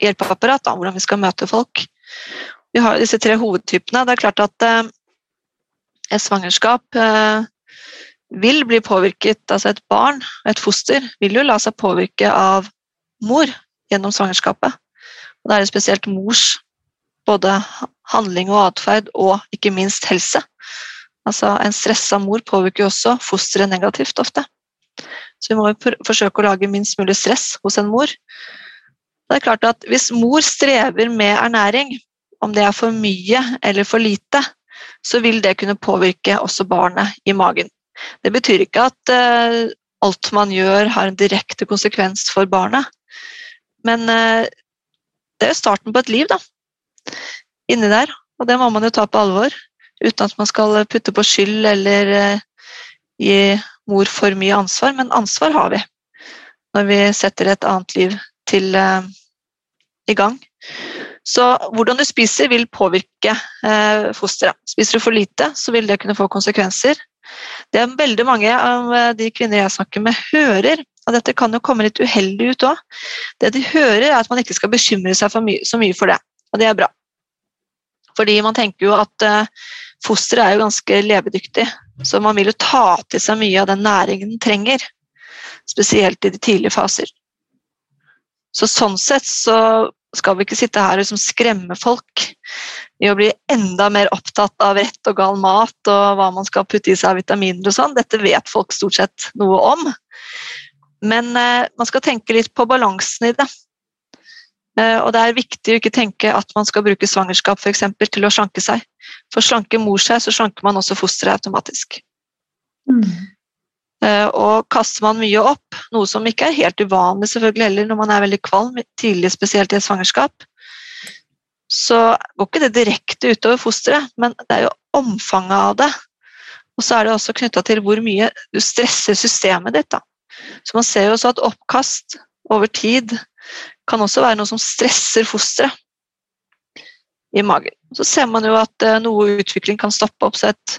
hjelpeapparat da, hvordan vi skal møte folk. Vi har disse tre hovedtypene. Det er klart at eh, et svangerskap eh, vil bli påvirket Altså et barn, et foster, vil jo la seg påvirke av mor gjennom svangerskapet. Og da er det spesielt mors både handling og atferd og ikke minst helse. Altså En stressa mor påvirker jo også fosteret negativt ofte. Så vi må forsøke å lage minst mulig stress hos en mor. Det er klart at Hvis mor strever med ernæring, om det er for mye eller for lite, så vil det kunne påvirke også barnet i magen. Det betyr ikke at uh, alt man gjør har en direkte konsekvens for barnet, men uh, det er jo starten på et liv, da. Inni der. Og det må man jo ta på alvor, uten at man skal putte på skyld eller uh, gi mor for mye ansvar, men ansvar har vi når vi setter et annet liv til i gang. Så hvordan du spiser, vil påvirke eh, fosteret. Spiser du for lite, så vil det kunne få konsekvenser. Det er veldig mange av eh, de kvinner jeg snakker med, hører og dette kan jo komme litt uheldig ut òg. Det de hører, er at man ikke skal bekymre seg my så mye for det, og det er bra. Fordi man tenker jo at eh, fosteret er jo ganske levedyktig, så man vil jo ta til seg mye av den næringen den trenger. Spesielt i de tidlige faser. Så sånn sett så skal vi ikke sitte her og liksom skremme folk i å bli enda mer opptatt av rett og gal mat og hva man skal putte i seg av vitaminer og sånn. Dette vet folk stort sett noe om. Men eh, man skal tenke litt på balansen i det. Eh, og det er viktig å ikke tenke at man skal bruke svangerskap for eksempel, til å slanke seg. For slanker mor seg, så slanker man også fosteret automatisk. Mm. Eh, og kaster man mye opp, noe som ikke er helt uvanlig selvfølgelig heller når man er veldig kvalm, tidlig spesielt i et svangerskap, så går ikke det direkte utover fosteret, men det er jo omfanget av det. Og så er det også knytta til hvor mye du stresser systemet ditt. Da. Så man ser jo også at oppkast over tid kan også være noe som stresser fosteret i magen. Så ser man jo at eh, noe utvikling kan stoppe opp. så et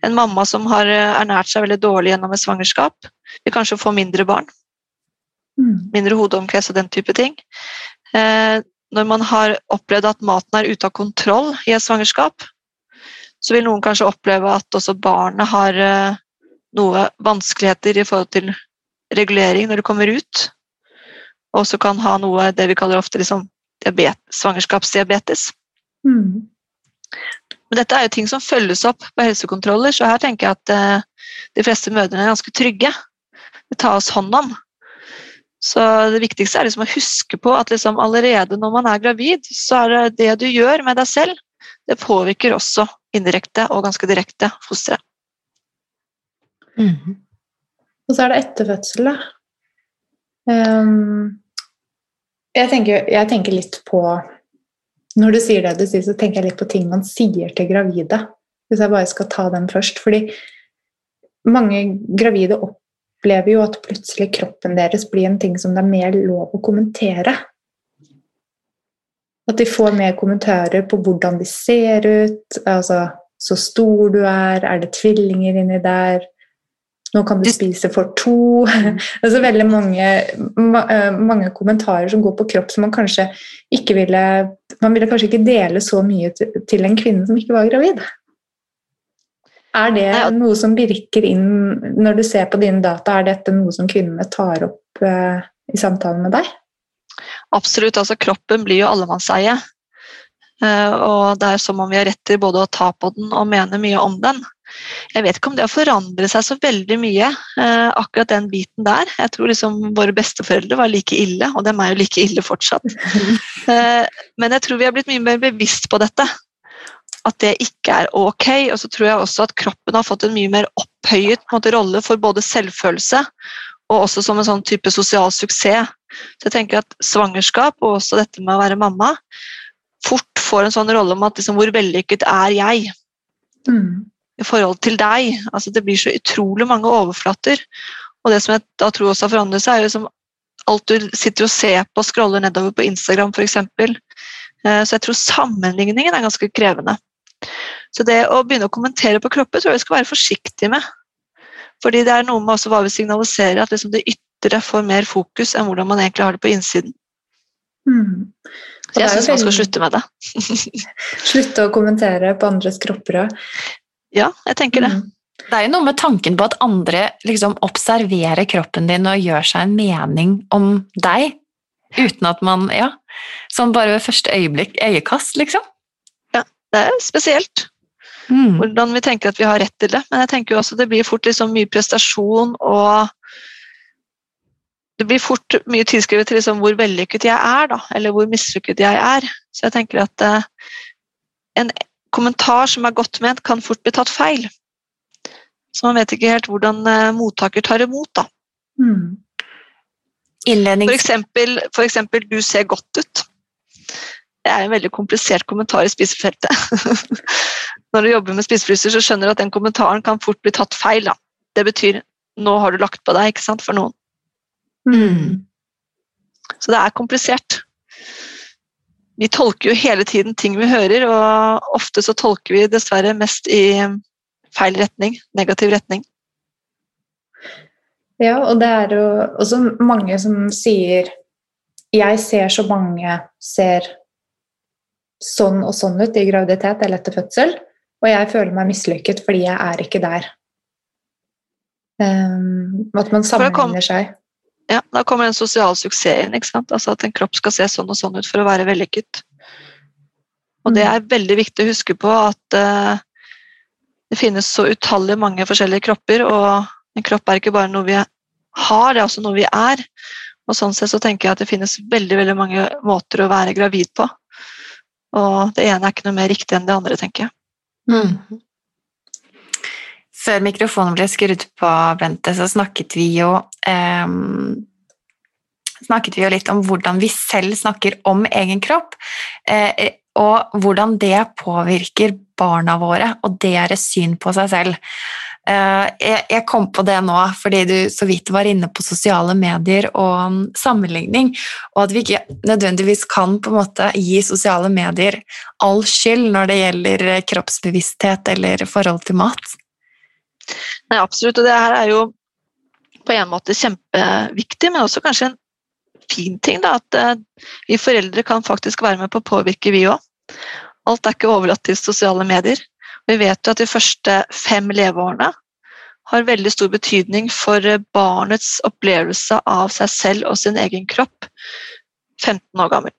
en mamma som har eh, ernært seg veldig dårlig gjennom et svangerskap, vil kanskje få mindre barn. Mm. Mindre hodeomkrets og den type ting. Eh, når man har opplevd at maten er ute av kontroll i et svangerskap, så vil noen kanskje oppleve at også barnet har eh, noe vanskeligheter i forhold til regulering når det kommer ut. Og også kan ha noe det vi kaller ofte liksom svangerskapsdiabetes. Mm. Men dette er jo ting som følges opp på helsekontroller, så her tenker jeg at eh, de fleste mødrene er ganske trygge. Det tas hånd om. Så det viktigste er liksom å huske på at liksom allerede når man er gravid, så er det det du gjør med deg selv, det påvirker også indirekte og ganske direkte fosteret. Mm. Og så er det etterfødsel, da. Um, jeg, tenker, jeg tenker litt på når du sier det du sier, så tenker jeg litt på ting man sier til gravide. Hvis jeg bare skal ta den først. Fordi mange gravide opplever jo at plutselig kroppen deres blir en ting som det er mer lov å kommentere. At de får mer kommentarer på hvordan de ser ut, altså så stor du er, er det tvillinger inni der? Nå kan du spise for to. Altså veldig mange, eh, mange, kommentarer som går på kropp som man kanskje ikke ville Man ville kanskje ikke dele så mye til en kvinne som ikke var gravid. Er det noe som virker inn når du ser på dine data? Er dette noe som kvinnene tar opp uh, i samtalen med deg? Absolutt. altså Kroppen blir jo allemannseie. Uh, og det er som om vi har rett til både å ta på den og mene mye om den. Jeg vet ikke om det har forandret seg så veldig mye, uh, akkurat den biten der. Jeg tror liksom våre besteforeldre var like ille, og dem er jo like ille fortsatt. men jeg tror vi har blitt mye mer bevisst på dette at det ikke er ok. Og så tror jeg også at kroppen har fått en mye mer opphøyet måte, rolle for både selvfølelse og også som en sånn type sosial suksess. Så jeg tenker at svangerskap og også dette med å være mamma fort får en sånn rolle om at liksom, hvor vellykket er jeg mm. I forhold til deg. Altså, det blir så utrolig mange overflater. Og det som jeg da tror også har forandret seg, er liksom alt du sitter og ser på og scroller nedover på Instagram f.eks. Eh, så jeg tror sammenligningen er ganske krevende. Så det å begynne å kommentere på kropper tror jeg vi skal være forsiktige med. Fordi det er noe med hva vi signaliserer, at liksom det ytre får mer fokus enn hvordan man egentlig har det på innsiden. Mm. Så jeg syns man skal slutte med det. slutte å kommentere på andres kropper òg. Ja, jeg tenker det. Mm. Det er jo noe med tanken på at andre liksom observerer kroppen din og gjør seg en mening om deg, uten at man Ja, sånn bare ved første øyeblikk, øyekast, liksom Ja, det er spesielt. Mm. Hvordan vi tenker at vi har rett til det. Men jeg tenker jo også det blir fort liksom mye prestasjon og Det blir fort mye tilskrevet til liksom hvor vellykket jeg er, da, eller hvor mislykket jeg er. Så jeg tenker at uh, en kommentar som er godt ment, kan fort bli tatt feil. Så man vet ikke helt hvordan uh, mottaker tar imot, da. Mm. For eksempel, for eksempel 'du ser godt ut' det er en veldig komplisert kommentar i spisefeltet. Når du jobber med spisefryser, så skjønner du at den kommentaren kan fort bli tatt feil. Da. Det betyr 'nå har du lagt på deg', ikke sant, for noen. Mm. Så det er komplisert. Vi tolker jo hele tiden ting vi hører, og ofte så tolker vi dessverre mest i feil retning, negativ retning. Ja, og det er jo også mange som sier 'jeg ser så mange ser sånn og sånn ut i graviditet eller etter fødsel, og jeg føler meg mislykket fordi jeg er ikke der. Um, at man sammenligner seg. Ja, Da kommer den sosiale suksessen. ikke sant? Altså At en kropp skal se sånn og sånn ut for å være vellykket. Og det mm. er veldig viktig å huske på at uh, det finnes så utallig mange forskjellige kropper, og en kropp er ikke bare noe vi har, det er også noe vi er. Og sånn sett så tenker jeg at det finnes veldig, veldig mange måter å være gravid på. Og det ene er ikke noe mer riktig enn det andre, tenker jeg. Mm. Før mikrofonen ble skrudd på, Bente, så snakket vi jo eh, snakket vi jo litt om hvordan vi selv snakker om egen kropp, eh, og hvordan det påvirker barna våre og deres syn på seg selv. Eh, jeg kom på det nå fordi du så vidt var inne på sosiale medier og um, sammenligning, og at vi ikke nødvendigvis kan på en måte gi sosiale medier all skyld når det gjelder kroppsbevissthet eller forhold til mat. Nei, absolutt, og det her er jo på en måte kjempeviktig, men også kanskje en fin ting. Da, at eh, vi foreldre kan faktisk være med på å påvirke, vi òg. Alt er ikke overlatt til sosiale medier. Vi vet jo at de første fem leveårene har veldig stor betydning for barnets opplevelse av seg selv og sin egen kropp 15 år gammel.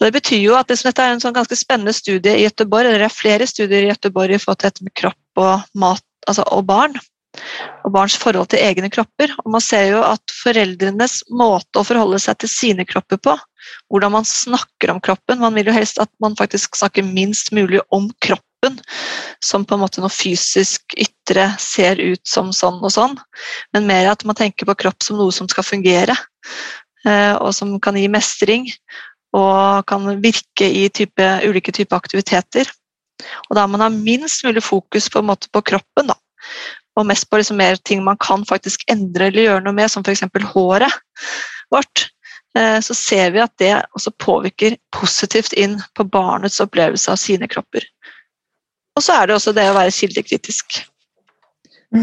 Det betyr jo at dette er en sånn ganske spennende studie i Gøteborg. det er flere studier i Gøteborg i forhold til kropp og, mat, altså, og barn og barns forhold til egne kropper. Og man ser jo at foreldrenes måte å forholde seg til sine kropper på, hvordan man snakker om kroppen Man vil jo helst at man faktisk snakker minst mulig om kroppen som på en måte noe fysisk ytre ser ut som sånn og sånn, men mer at man tenker på kropp som noe som skal fungere, eh, og som kan gi mestring og kan virke i type, ulike typer aktiviteter. Og da man har minst mulig fokus på, på kroppen, da og mest på liksom mer ting man kan faktisk endre eller gjøre noe med, som f.eks. håret vårt, eh, så ser vi at det også påvirker positivt inn på barnets opplevelse av sine kropper. Og så er det også det å være kildekritisk.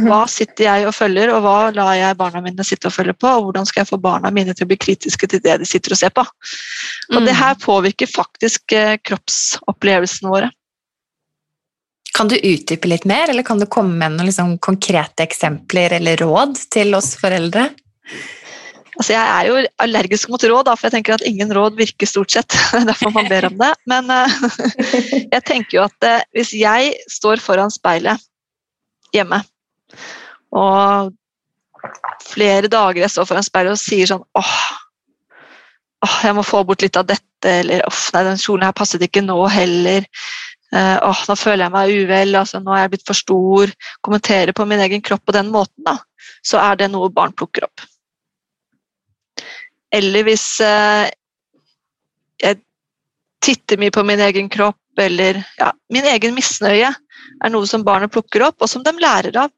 Hva sitter jeg og følger, og hva lar jeg barna mine sitte og følge på? Og hvordan skal jeg få barna mine til å bli kritiske til det de sitter og ser på? Og det her påvirker faktisk eh, kroppsopplevelsene våre. Kan du utdype litt mer, eller kan du komme med noen liksom konkrete eksempler eller råd til oss foreldre? Altså, jeg er jo allergisk mot råd, da, for jeg tenker at ingen råd virker stort sett. Derfor man ber om det. Men uh, jeg tenker jo at uh, hvis jeg står foran speilet hjemme, og flere dager jeg står foran speilet og sier sånn åh, åh, jeg må få bort litt av dette, eller åh, nei, den kjolen her passet ikke nå heller. Uh, åh, nå føler jeg meg uvel, altså, nå er jeg blitt for stor. Kommentere på min egen kropp på den måten, da, så er det noe barn plukker opp. Eller hvis eh, jeg titter mye på min egen kropp, eller ja, min egen misnøye er noe som barnet plukker opp, og som de lærer av.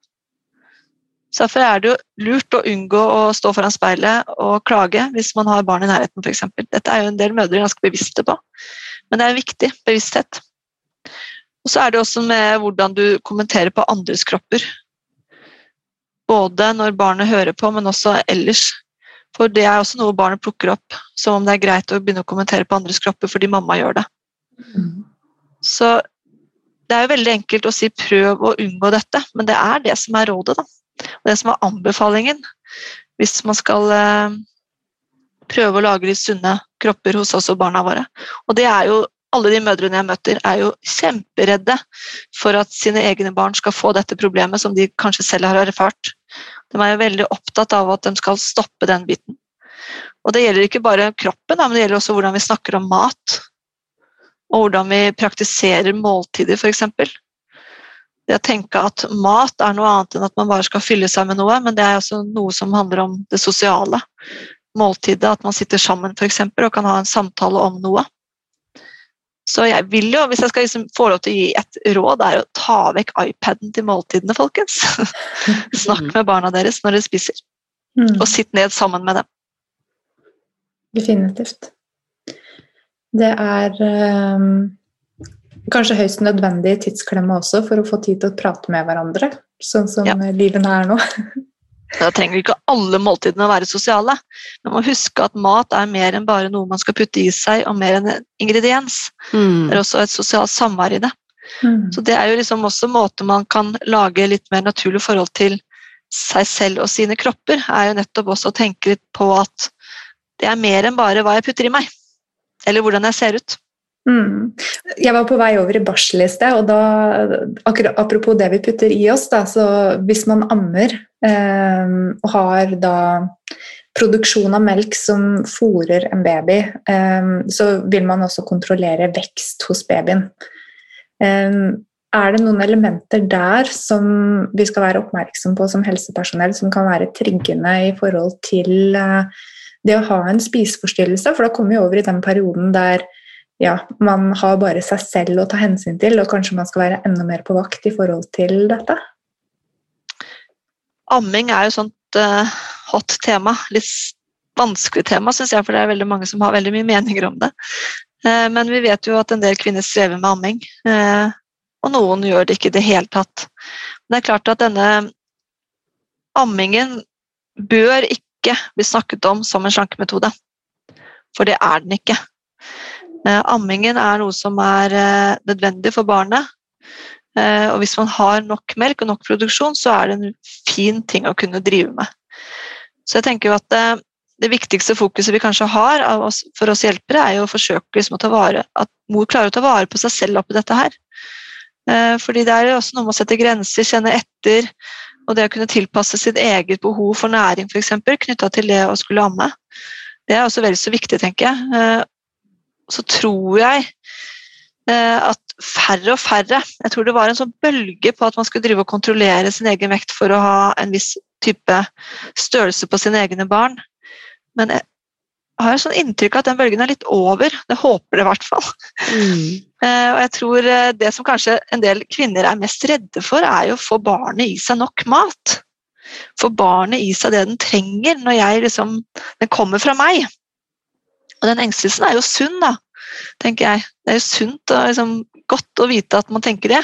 Så Derfor er det jo lurt å unngå å stå foran speilet og klage hvis man har barn i nærheten. Eksempel. Dette er jo en del mødre ganske bevisste på, men det er en viktig bevissthet. Og så er det også med hvordan du kommenterer på andres kropper. Både når barnet hører på, men også ellers. For det er også noe barnet plukker opp, som om det er greit å begynne å kommentere på andres kropper fordi mamma gjør det. Så det er jo veldig enkelt å si 'prøv å unngå dette', men det er det som er rådet. da. Og det som er anbefalingen hvis man skal eh, prøve å lage litt sunne kropper hos oss og barna våre. Og det er jo alle de mødrene jeg møter, er jo kjemperedde for at sine egne barn skal få dette problemet som de kanskje selv har erfart. De er jo veldig opptatt av at de skal stoppe den biten. Og det gjelder ikke bare kroppen, men det gjelder også hvordan vi snakker om mat. Og hvordan vi praktiserer måltider, f.eks. Det å tenke at mat er noe annet enn at man bare skal fylle seg med noe, men det er også noe som handler om det sosiale. Måltidet, at man sitter sammen for eksempel, og kan ha en samtale om noe. Så jeg vil jo, hvis jeg skal liksom få lov til å gi et råd, er å ta vekk iPaden til måltidene, folkens. Snakk med barna deres når dere spiser, mm. og sitt ned sammen med dem. Definitivt. Det er um, kanskje høyst nødvendig tidsklemme også for å få tid til å prate med hverandre, sånn som ja. livet er nå. Da trenger ikke alle måltidene å være sosiale. Man må huske at mat er mer enn bare noe man skal putte i seg, og mer enn en ingrediens. Mm. Det er også et sosialt samvær i det. Mm. Så det er jo liksom også måter man kan lage litt mer naturlig forhold til seg selv og sine kropper, er jo nettopp også å tenke litt på at det er mer enn bare hva jeg putter i meg, eller hvordan jeg ser ut. Mm. Jeg var på vei over i barsel i sted, og da, akkurat, apropos det vi putter i oss, da, så hvis man ammer eh, og har da produksjon av melk som fôrer en baby, eh, så vil man også kontrollere vekst hos babyen. Eh, er det noen elementer der som vi skal være oppmerksom på som helsepersonell, som kan være triggende i forhold til eh, det å ha en spiseforstyrrelse? For da kommer vi over i den perioden der ja, man har bare seg selv å ta hensyn til, og kanskje man skal være enda mer på vakt i forhold til dette? Amming er jo et sånt uh, hot tema. Litt vanskelig tema, syns jeg, for det er veldig mange som har veldig mye meninger om det. Uh, men vi vet jo at en del kvinner strever med amming, uh, og noen gjør det ikke i det hele tatt. Men det er klart at denne ammingen bør ikke bli snakket om som en slankemetode, for det er den ikke. Eh, ammingen er noe som er eh, nødvendig for barnet. Eh, og hvis man har nok melk og nok produksjon, så er det en fin ting å kunne drive med. Så jeg tenker jo at det, det viktigste fokuset vi kanskje har oss, for oss hjelpere, er jo å forsøke liksom å ta vare, at mor klarer å ta vare på seg selv oppi dette her. Fordi det er jo også noe med å sette grenser, kjenne etter, og det å kunne tilpasse sitt eget behov for næring f.eks. knytta til det å skulle amme. Det er også veldig så viktig, tenker jeg så tror jeg eh, at færre og færre Jeg tror det var en sånn bølge på at man skulle drive og kontrollere sin egen vekt for å ha en viss type størrelse på sine egne barn. Men jeg har en sånn inntrykk av at den bølgen er litt over. Det håper det i hvert fall. Mm. Eh, og jeg tror eh, det som kanskje en del kvinner er mest redde for, er jo å få barnet i seg nok mat. Få barnet i seg det den trenger når jeg liksom, den kommer fra meg. Og den engstelsen er jo sunn, da, tenker jeg. Det er jo sunt og liksom, godt å vite at man tenker det.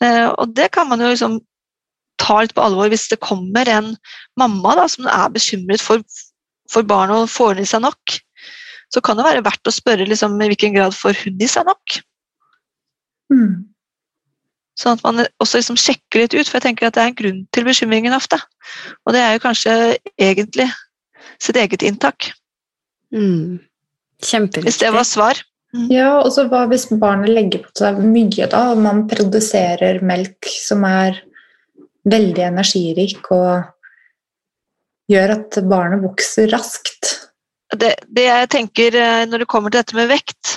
Eh, og det kan man jo liksom ta litt på alvor hvis det kommer en mamma da, som er bekymret for, for barnet og får i seg nok. Så kan det være verdt å spørre liksom, i hvilken grad får hun i seg nok. Mm. Sånn at man også liksom sjekker litt ut, for jeg tenker at det er en grunn til bekymringen ofte. Og det er jo kanskje egentlig sitt eget inntak. Mm. Kjempeviktig. Hvis det var svar. Ja, og så hva hvis barnet legger på seg mye, da, og man produserer melk som er veldig energirik og gjør at barnet vokser raskt? Det, det jeg tenker eh, når det kommer til dette med vekt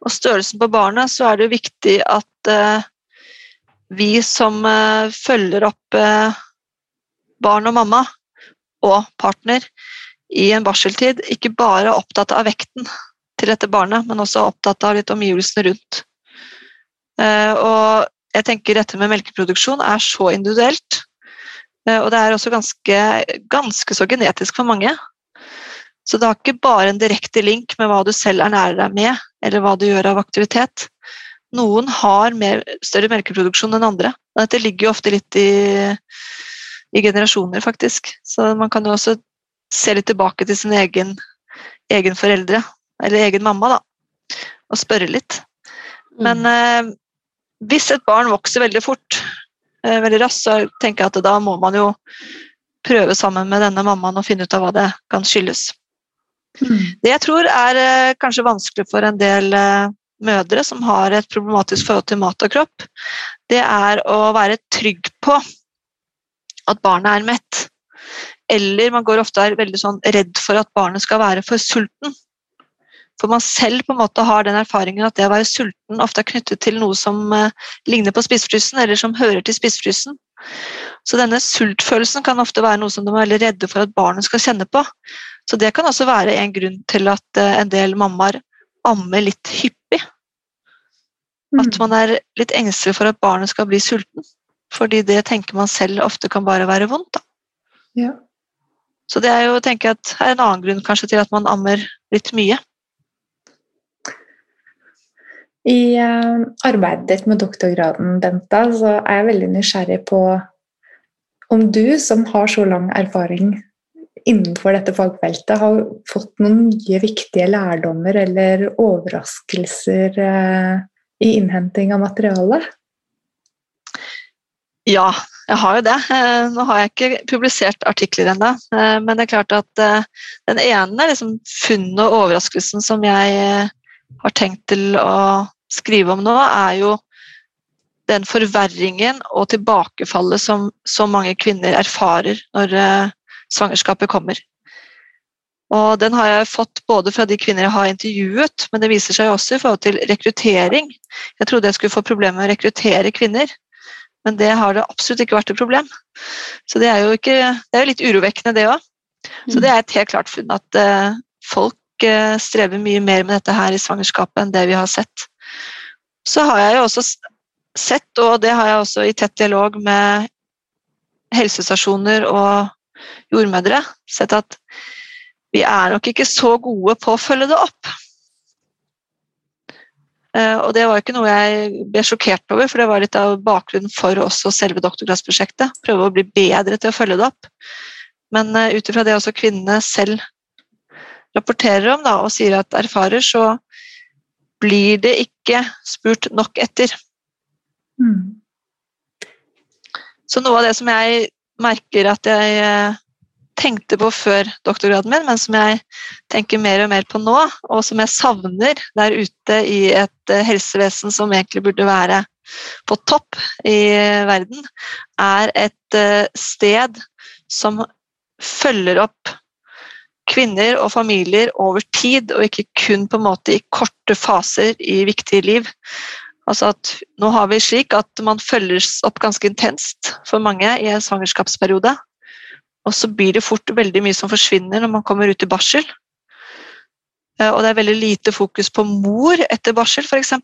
og størrelsen på barnet, så er det jo viktig at uh, vi som uh, følger opp uh, barn og mamma og partner i en barseltid, ikke bare opptatt av vekten til dette barnet, men også opptatt av litt omgivelsene rundt. Og jeg tenker dette med melkeproduksjon er så individuelt, og det er også ganske, ganske så genetisk for mange. Så det har ikke bare en direkte link med hva du selv ernærer deg med, eller hva du gjør av aktivitet. Noen har mer, større melkeproduksjon enn andre. Dette ligger jo ofte litt i, i, generasjoner, faktisk. Så man kan jo også se litt tilbake til sin egen, egen foreldre, eller egen mamma, da, og spørre litt. Men mm. eh, hvis et barn vokser veldig fort, eh, veldig raskt, så tenker jeg at da må man jo prøve sammen med denne mammaen å finne ut av hva det kan skyldes. Mm. Det jeg tror er eh, kanskje vanskelig for en del eh, mødre som har et problematisk forhold til mat og kropp, det er å være trygg på at barnet er mett. Eller man går ofte er veldig sånn redd for at barnet skal være for sulten. For man selv på en måte har den erfaringen at det å være sulten ofte er knyttet til noe som uh, ligner på spisefrysen, eller som hører til spisefrysen. Så denne sultfølelsen kan ofte være noe som de er veldig redde for at barnet skal kjenne på. Så det kan også være en grunn til at eh, en del mammaer ammer litt hyppig. At mm. man er litt engstelig for at barnet skal bli sulten. Fordi det tenker man selv ofte kan bare være vondt. Da. Ja. Så det er jo tenker jeg, at, er en annen grunn kanskje til at man ammer litt mye. I uh, arbeidet ditt med doktorgraden, Benta, så er jeg veldig nysgjerrig på om du, som har så lang erfaring innenfor dette fagfeltet har fått noen nye viktige lærdommer eller overraskelser eh, i innhenting av materiale? Ja, jeg har jo det. Eh, nå har jeg ikke publisert artikler ennå, eh, men det er klart at den ene liksom, funnet og overraskelsen som jeg har tenkt til å skrive om nå, er jo den forverringen og tilbakefallet som så mange kvinner erfarer når svangerskapet kommer. Og den har jeg fått både fra de kvinner jeg har intervjuet, men det viser seg også i forhold til rekruttering. Jeg trodde jeg skulle få problemer med å rekruttere kvinner, men det har det absolutt ikke vært et problem. Så det er jo, ikke, det er jo litt urovekkende, det òg. Så det er et helt klart funn at uh, folk uh, strever mye mer med dette her i svangerskapet enn det vi har sett. Så har jeg jo også sett, og det har jeg også i tett dialog med helsestasjoner og jordmødre sett at vi er nok ikke så gode på å følge det opp. Eh, og det var ikke noe jeg ble sjokkert over, for det var litt av bakgrunnen for også selve doktorgradsprosjektet. Prøve å bli bedre til å følge det opp. Men uh, ut ifra det også kvinnene selv rapporterer om da, og sier at erfarer, så blir det ikke spurt nok etter. Mm. Så noe av det som jeg merker at jeg eh, tenkte på før doktorgraden min, men som jeg tenker mer og mer på nå, og som jeg savner der ute i et eh, helsevesen som egentlig burde være på topp i verden, er et eh, sted som følger opp kvinner og familier over tid, og ikke kun på en måte i korte faser i viktige liv. Altså at nå har vi slik at man følges opp ganske intenst for mange i en svangerskapsperiode. Og så blir det fort veldig mye som forsvinner når man kommer ut i barsel. Eh, og det er veldig lite fokus på mor etter barsel, f.eks.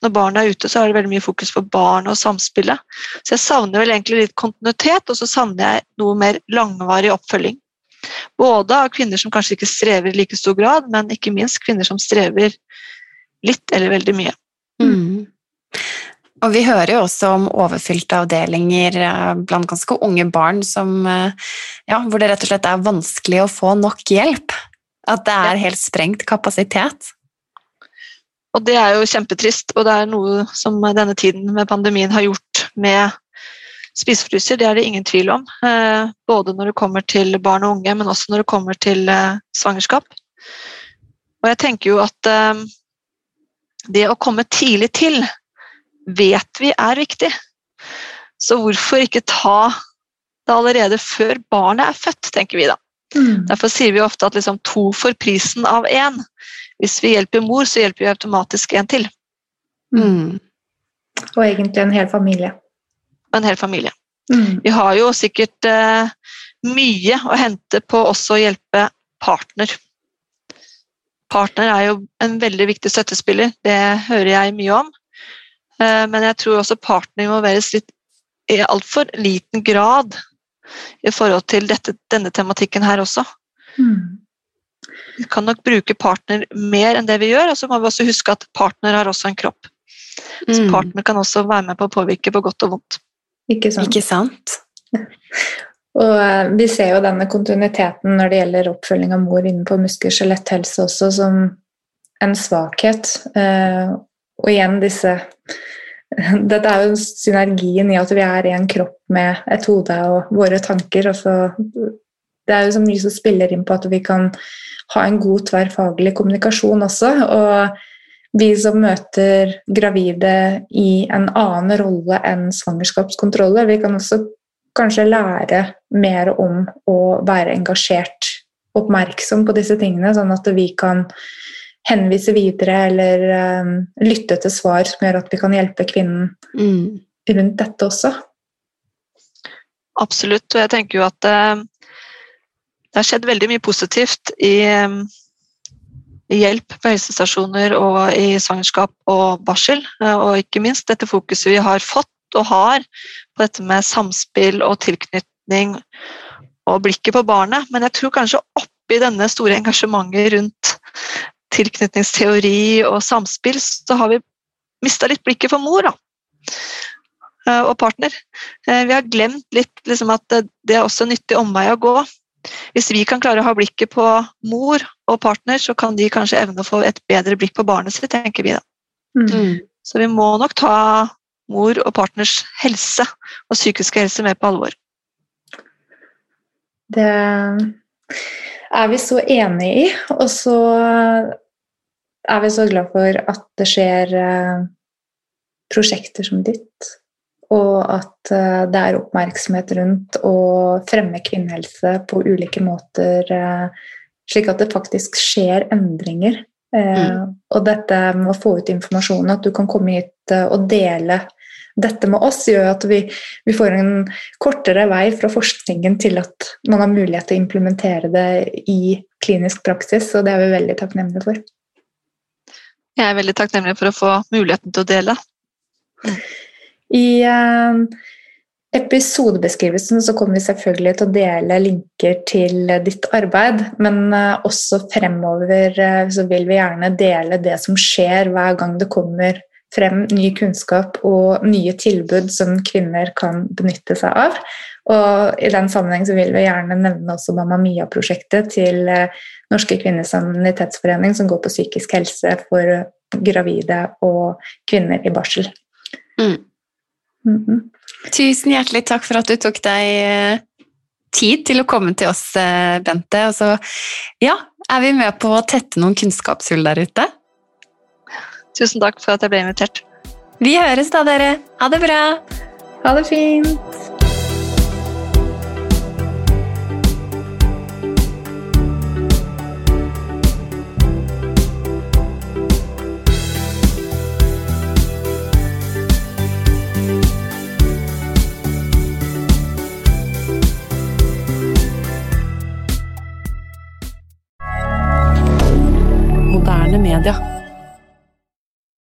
Når barnet er ute, så er det veldig mye fokus på barnet og samspillet. Så jeg savner vel egentlig litt kontinuitet, og så savner jeg noe mer langvarig oppfølging. Både av kvinner som kanskje ikke strever i like stor grad, men ikke minst kvinner som strever litt eller veldig mye. Mm. Og vi hører jo også om overfylte avdelinger eh, blant ganske unge barn som, eh, ja, hvor det rett og slett er vanskelig å få nok hjelp. At det er helt sprengt kapasitet. Og det er jo kjempetrist, og det er noe som denne tiden med pandemien har gjort med spisefryser, det er det ingen tvil om. Eh, både når det kommer til barn og unge, men også når det kommer til svangerskap. Og jeg tenker jo at det å komme tidlig til vet vi er viktig. Så hvorfor ikke ta det allerede før barnet er født, tenker vi da. Mm. Derfor sier vi ofte at liksom to får prisen av én. Hvis vi hjelper mor, så hjelper vi automatisk en til. Mm. Og egentlig en hel familie. En hel familie. Mm. Vi har jo sikkert eh, mye å hente på også å hjelpe partner. Partner er jo en veldig viktig støttespiller, det hører jeg mye om. Uh, men jeg tror også partner involveres litt i altfor liten grad i forhold til dette, denne tematikken her også. Mm. Vi kan nok bruke partner mer enn det vi gjør, og så må vi også huske at partner har også en kropp. Mm. Så partner kan også være med på å påvirke på godt og vondt. Ikke sant? Ikke sant? og eh, vi ser jo denne kontinuiteten når det gjelder oppfølging av mor innenfor muskel-skjeletthelse også som en svakhet. Og igjen disse dette er jo synergien i at vi er en kropp med et hode og våre tanker. Og det er jo så mye som spiller inn på at vi kan ha en god tverrfaglig kommunikasjon også. Og vi som møter gravide i en annen rolle enn svangerskapskontroller, vi kan også kanskje lære mer om å være engasjert, oppmerksom på disse tingene, sånn at vi kan henvise videre eller um, lytte til svar som gjør at vi kan hjelpe kvinnen mm. rundt dette også. Absolutt, og jeg tenker jo at uh, det har skjedd veldig mye positivt i, um, i hjelp på helsestasjoner og i svangerskap og barsel. Uh, og ikke minst dette fokuset vi har fått og har på dette med samspill og tilknytning og blikket på barnet. Men jeg tror kanskje oppi denne store engasjementet rundt tilknytningsteori og samspill, så har vi mista litt blikket for mor da. Eh, og partner. Eh, vi har glemt litt liksom, at det er også en nyttig omvei å gå. Hvis vi kan klare å ha blikket på mor og partner, så kan de kanskje evne å få et bedre blikk på barnet sitt, tenker vi da. Mm. mm. Så vi må nok ta mor og partners helse og psykiske helse med på alvor. Det er vi så enig i. Og så er vi så glad for at det skjer eh, prosjekter som ditt, og at eh, det er oppmerksomhet rundt å fremme kvinnehelse på ulike måter, eh, slik at det faktisk skjer endringer. Mm. Og dette med å få ut informasjonen, at du kan komme hit og dele dette med oss gjør at vi, vi, får en kortere vei fra forskningen til at man har mulighet til å implementere det i klinisk praksis, og det er vi veldig takknemlige for. Jeg er veldig takknemlig for å få muligheten til å dele. I eh, episodebeskrivelsen så kommer vi selvfølgelig til å dele linker til ditt arbeid, men eh, også fremover eh, så vil vi gjerne dele det som skjer hver gang det kommer frem ny kunnskap og nye tilbud som kvinner kan benytte seg av. Og I den sammenheng så vil vi gjerne nevne også Mamma Mia-prosjektet til eh, Norske kvinners sanitetsforening, som går på psykisk helse for gravide og kvinner i barsel. Mm. Mm -hmm. Tusen hjertelig takk for at du tok deg eh, tid til å komme til oss, eh, Bente. Og så ja, er vi med på å tette noen kunnskapshull der ute? Tusen takk for at jeg ble invitert. Vi høres da, dere. Ha det bra. Ha det fint. moderne media.